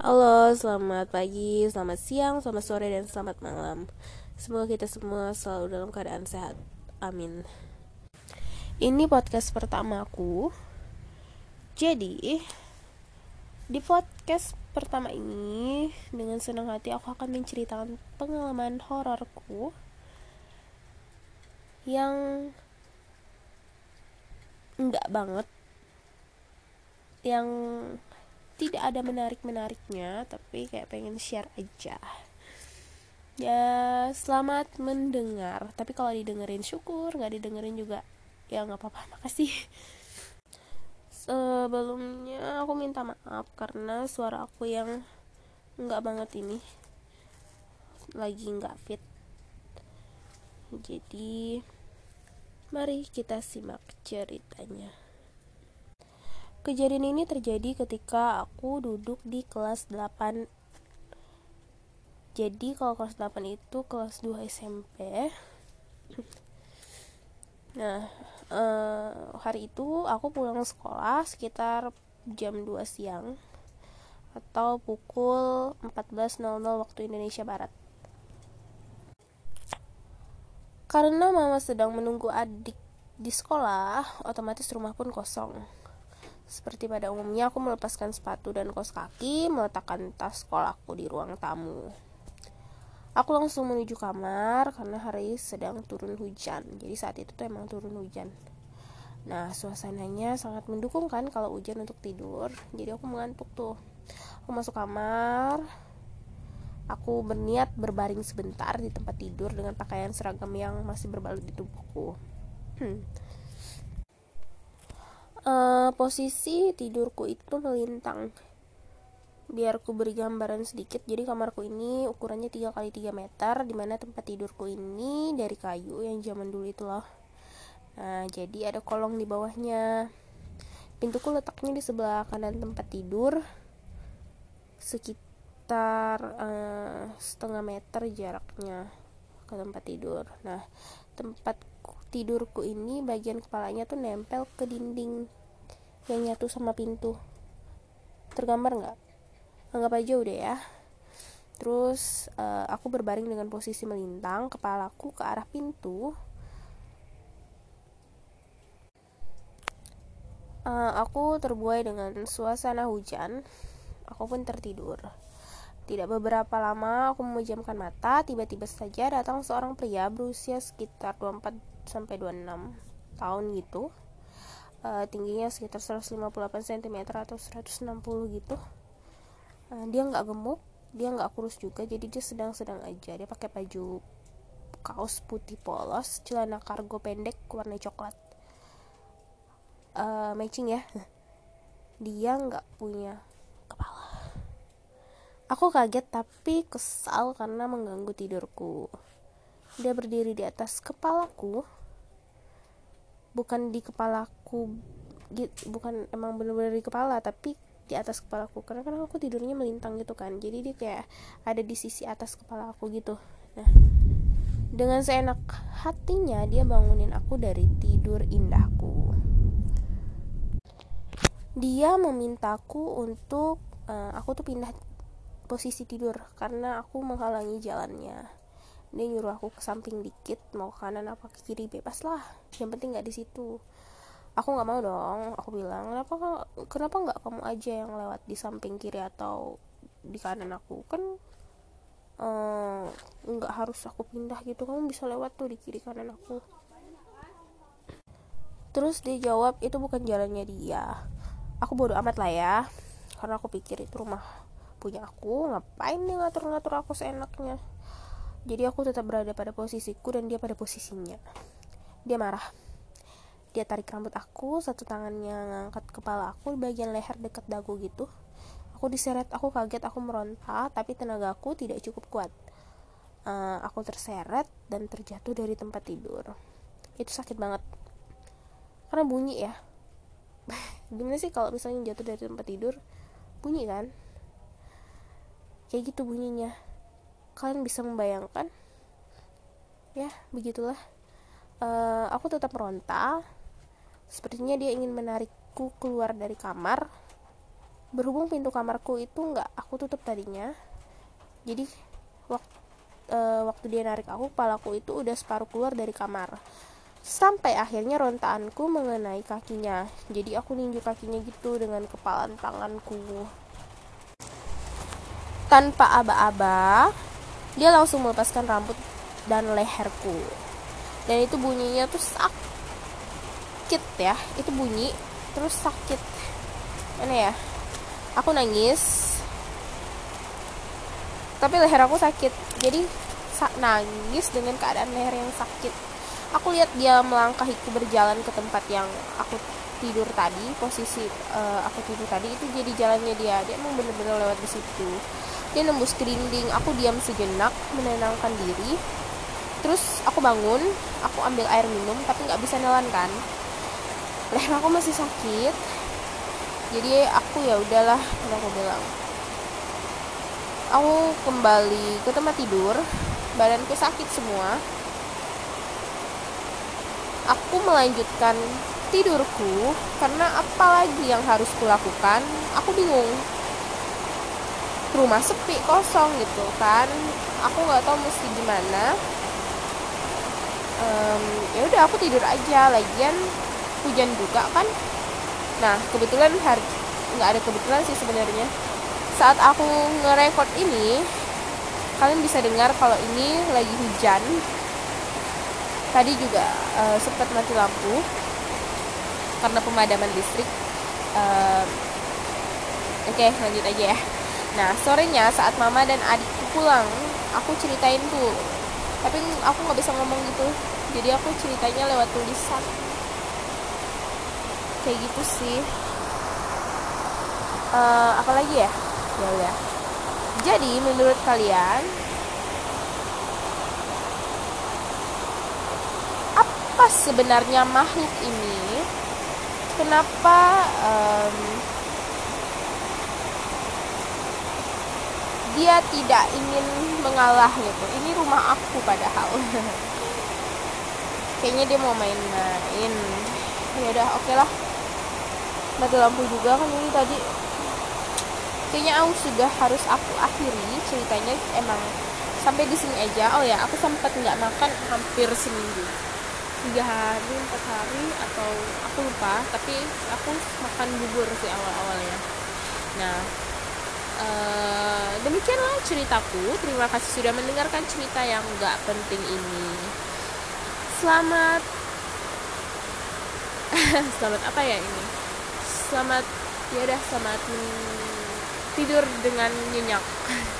Halo, selamat pagi, selamat siang, selamat sore, dan selamat malam. Semoga kita semua selalu dalam keadaan sehat. Amin. Ini podcast pertamaku. Jadi, di podcast pertama ini, dengan senang hati aku akan menceritakan pengalaman hororku yang enggak banget yang tidak ada menarik-menariknya tapi kayak pengen share aja. Ya selamat mendengar. Tapi kalau didengerin syukur. Nggak didengerin juga ya nggak apa-apa. Makasih. Sebelumnya aku minta maaf karena suara aku yang nggak banget ini lagi nggak fit. Jadi mari kita simak ceritanya Kejadian ini terjadi ketika aku duduk di kelas 8 Jadi kalau kelas 8 itu kelas 2 SMP Nah, eh, hari itu aku pulang sekolah sekitar jam 2 siang Atau pukul 14.00 waktu Indonesia Barat. Karena mama sedang menunggu adik di sekolah, otomatis rumah pun kosong seperti pada umumnya, aku melepaskan sepatu dan kaos kaki, meletakkan tas sekolahku di ruang tamu. Aku langsung menuju kamar karena hari sedang turun hujan. Jadi saat itu tuh emang turun hujan. Nah, suasananya sangat mendukung kan kalau hujan untuk tidur. Jadi aku mengantuk tuh. Aku masuk kamar. Aku berniat berbaring sebentar di tempat tidur dengan pakaian seragam yang masih berbalut di tubuhku. Hmm uh, posisi tidurku itu melintang. Biar ku beri gambaran sedikit jadi kamarku ini ukurannya 3 kali 3 meter di mana tempat tidurku ini dari kayu yang zaman dulu itu loh. Nah jadi ada kolong di bawahnya. Pintuku letaknya di sebelah kanan tempat tidur sekitar uh, setengah meter jaraknya ke tempat tidur. Nah tempat tidurku ini bagian kepalanya tuh nempel ke dinding yang nyatu sama pintu. Tergambar nggak? Anggap aja udah ya. Terus uh, aku berbaring dengan posisi melintang kepalaku ke arah pintu. Uh, aku terbuai dengan suasana hujan. Aku pun tertidur. Tidak beberapa lama aku memejamkan mata, tiba-tiba saja datang seorang pria berusia sekitar 24 sampai 26 tahun gitu. Uh, tingginya sekitar 158 cm atau 160 gitu. Uh, dia nggak gemuk, dia nggak kurus juga, jadi dia sedang-sedang aja. Dia pakai baju kaos putih polos, celana kargo pendek warna coklat. Uh, matching ya. Dia nggak punya Aku kaget tapi kesal karena mengganggu tidurku. Dia berdiri di atas kepalaku. Bukan di kepalaku bukan emang bener-bener di kepala tapi di atas kepalaku. Karena kan aku tidurnya melintang gitu kan jadi dia kayak ada di sisi atas kepala aku gitu. Nah dengan seenak hatinya dia bangunin aku dari tidur indahku. Dia memintaku untuk uh, aku tuh pindah posisi tidur karena aku menghalangi jalannya dia nyuruh aku ke samping dikit mau ke kanan apa ke kiri bebas lah. Yang penting nggak di situ. Aku nggak mau dong. Aku bilang kenapa kenapa nggak kamu aja yang lewat di samping kiri atau di kanan aku? Kan eh, nggak uh, harus aku pindah gitu. Kamu bisa lewat tuh di kiri kanan aku. Terus dia jawab itu bukan jalannya dia. Aku bodoh amat lah ya karena aku pikir itu rumah punya aku. Ngapain dia ngatur-ngatur aku seenaknya jadi aku tetap berada pada posisiku dan dia pada posisinya. Dia marah. Dia tarik rambut aku satu tangannya ngangkat kepala aku di bagian leher dekat dagu gitu. Aku diseret aku kaget aku meronta tapi tenagaku tidak cukup kuat. Uh, aku terseret dan terjatuh dari tempat tidur. Itu sakit banget. Karena bunyi ya. Gimana sih kalau misalnya jatuh dari tempat tidur? Bunyi kan? Kayak gitu bunyinya kalian bisa membayangkan? Ya begitulah. Uh, aku tetap meronta sepertinya dia ingin menarikku keluar dari kamar. Berhubung pintu kamarku itu nggak aku tutup tadinya. Jadi waktu uh, waktu dia narik aku kepalaku itu udah separuh keluar dari kamar. Sampai akhirnya rontaanku mengenai kakinya. Jadi aku ninju kakinya gitu dengan kepalan tanganku. Tanpa aba-aba dia langsung melepaskan rambut dan leherku. Dan itu bunyinya tuh sakit ya. Itu bunyi terus sakit. Mana ya aku nangis. Tapi leher aku sakit. Jadi nangis dengan keadaan leher yang sakit. Aku lihat dia melangkahiku berjalan ke tempat yang aku tidur tadi posisi uh, aku tidur tadi itu jadi jalannya dia. Dia emang bener-bener lewat di situ dia nembus ke dinding aku diam sejenak menenangkan diri. Terus aku bangun aku ambil air minum tapi nggak bisa nelan kan. Leher aku masih sakit. Jadi aku ya udahlah aku bilang. Aku kembali ke tempat tidur badanku sakit semua. Aku melanjutkan tidurku karena apa lagi yang harus kulakukan? Aku bingung rumah sepi kosong gitu kan. Aku nggak tahu mesti gimana. Um, ya udah aku tidur aja. Lagian hujan juga kan. Nah kebetulan hari nggak ada kebetulan sih sebenarnya. Saat aku ngerekord ini kalian bisa dengar kalau ini lagi hujan. Tadi juga uh, sempat mati lampu karena pemadaman listrik. Uh, oke okay, lanjut aja ya nah sorenya saat mama dan adikku pulang aku ceritain tuh tapi aku nggak bisa ngomong gitu. Jadi aku ceritanya lewat tulisan. Kayak gitu sih. Uh, apa lagi ya? Ya udah. Jadi menurut kalian apa sebenarnya makhluk ini? Kenapa um, dia tidak ingin mengalah gitu. Ini rumah aku padahal. Kayaknya dia mau main-main. Ya udah oke okay lah. Mati lampu juga kan ini tadi. Kayaknya aku sudah harus aku akhiri ceritanya. Emang sampai di sini aja. Oh ya aku sempat nggak makan hampir seminggu. Tiga hari empat hari atau aku lupa. Tapi aku makan bubur sih awal awalnya nah uh, demikianlah ceritaku. Terima kasih sudah mendengarkan cerita yang nggak penting ini. Selamat selamat apa ya ini? Selamat ya udah selamat tidur dengan nyenyak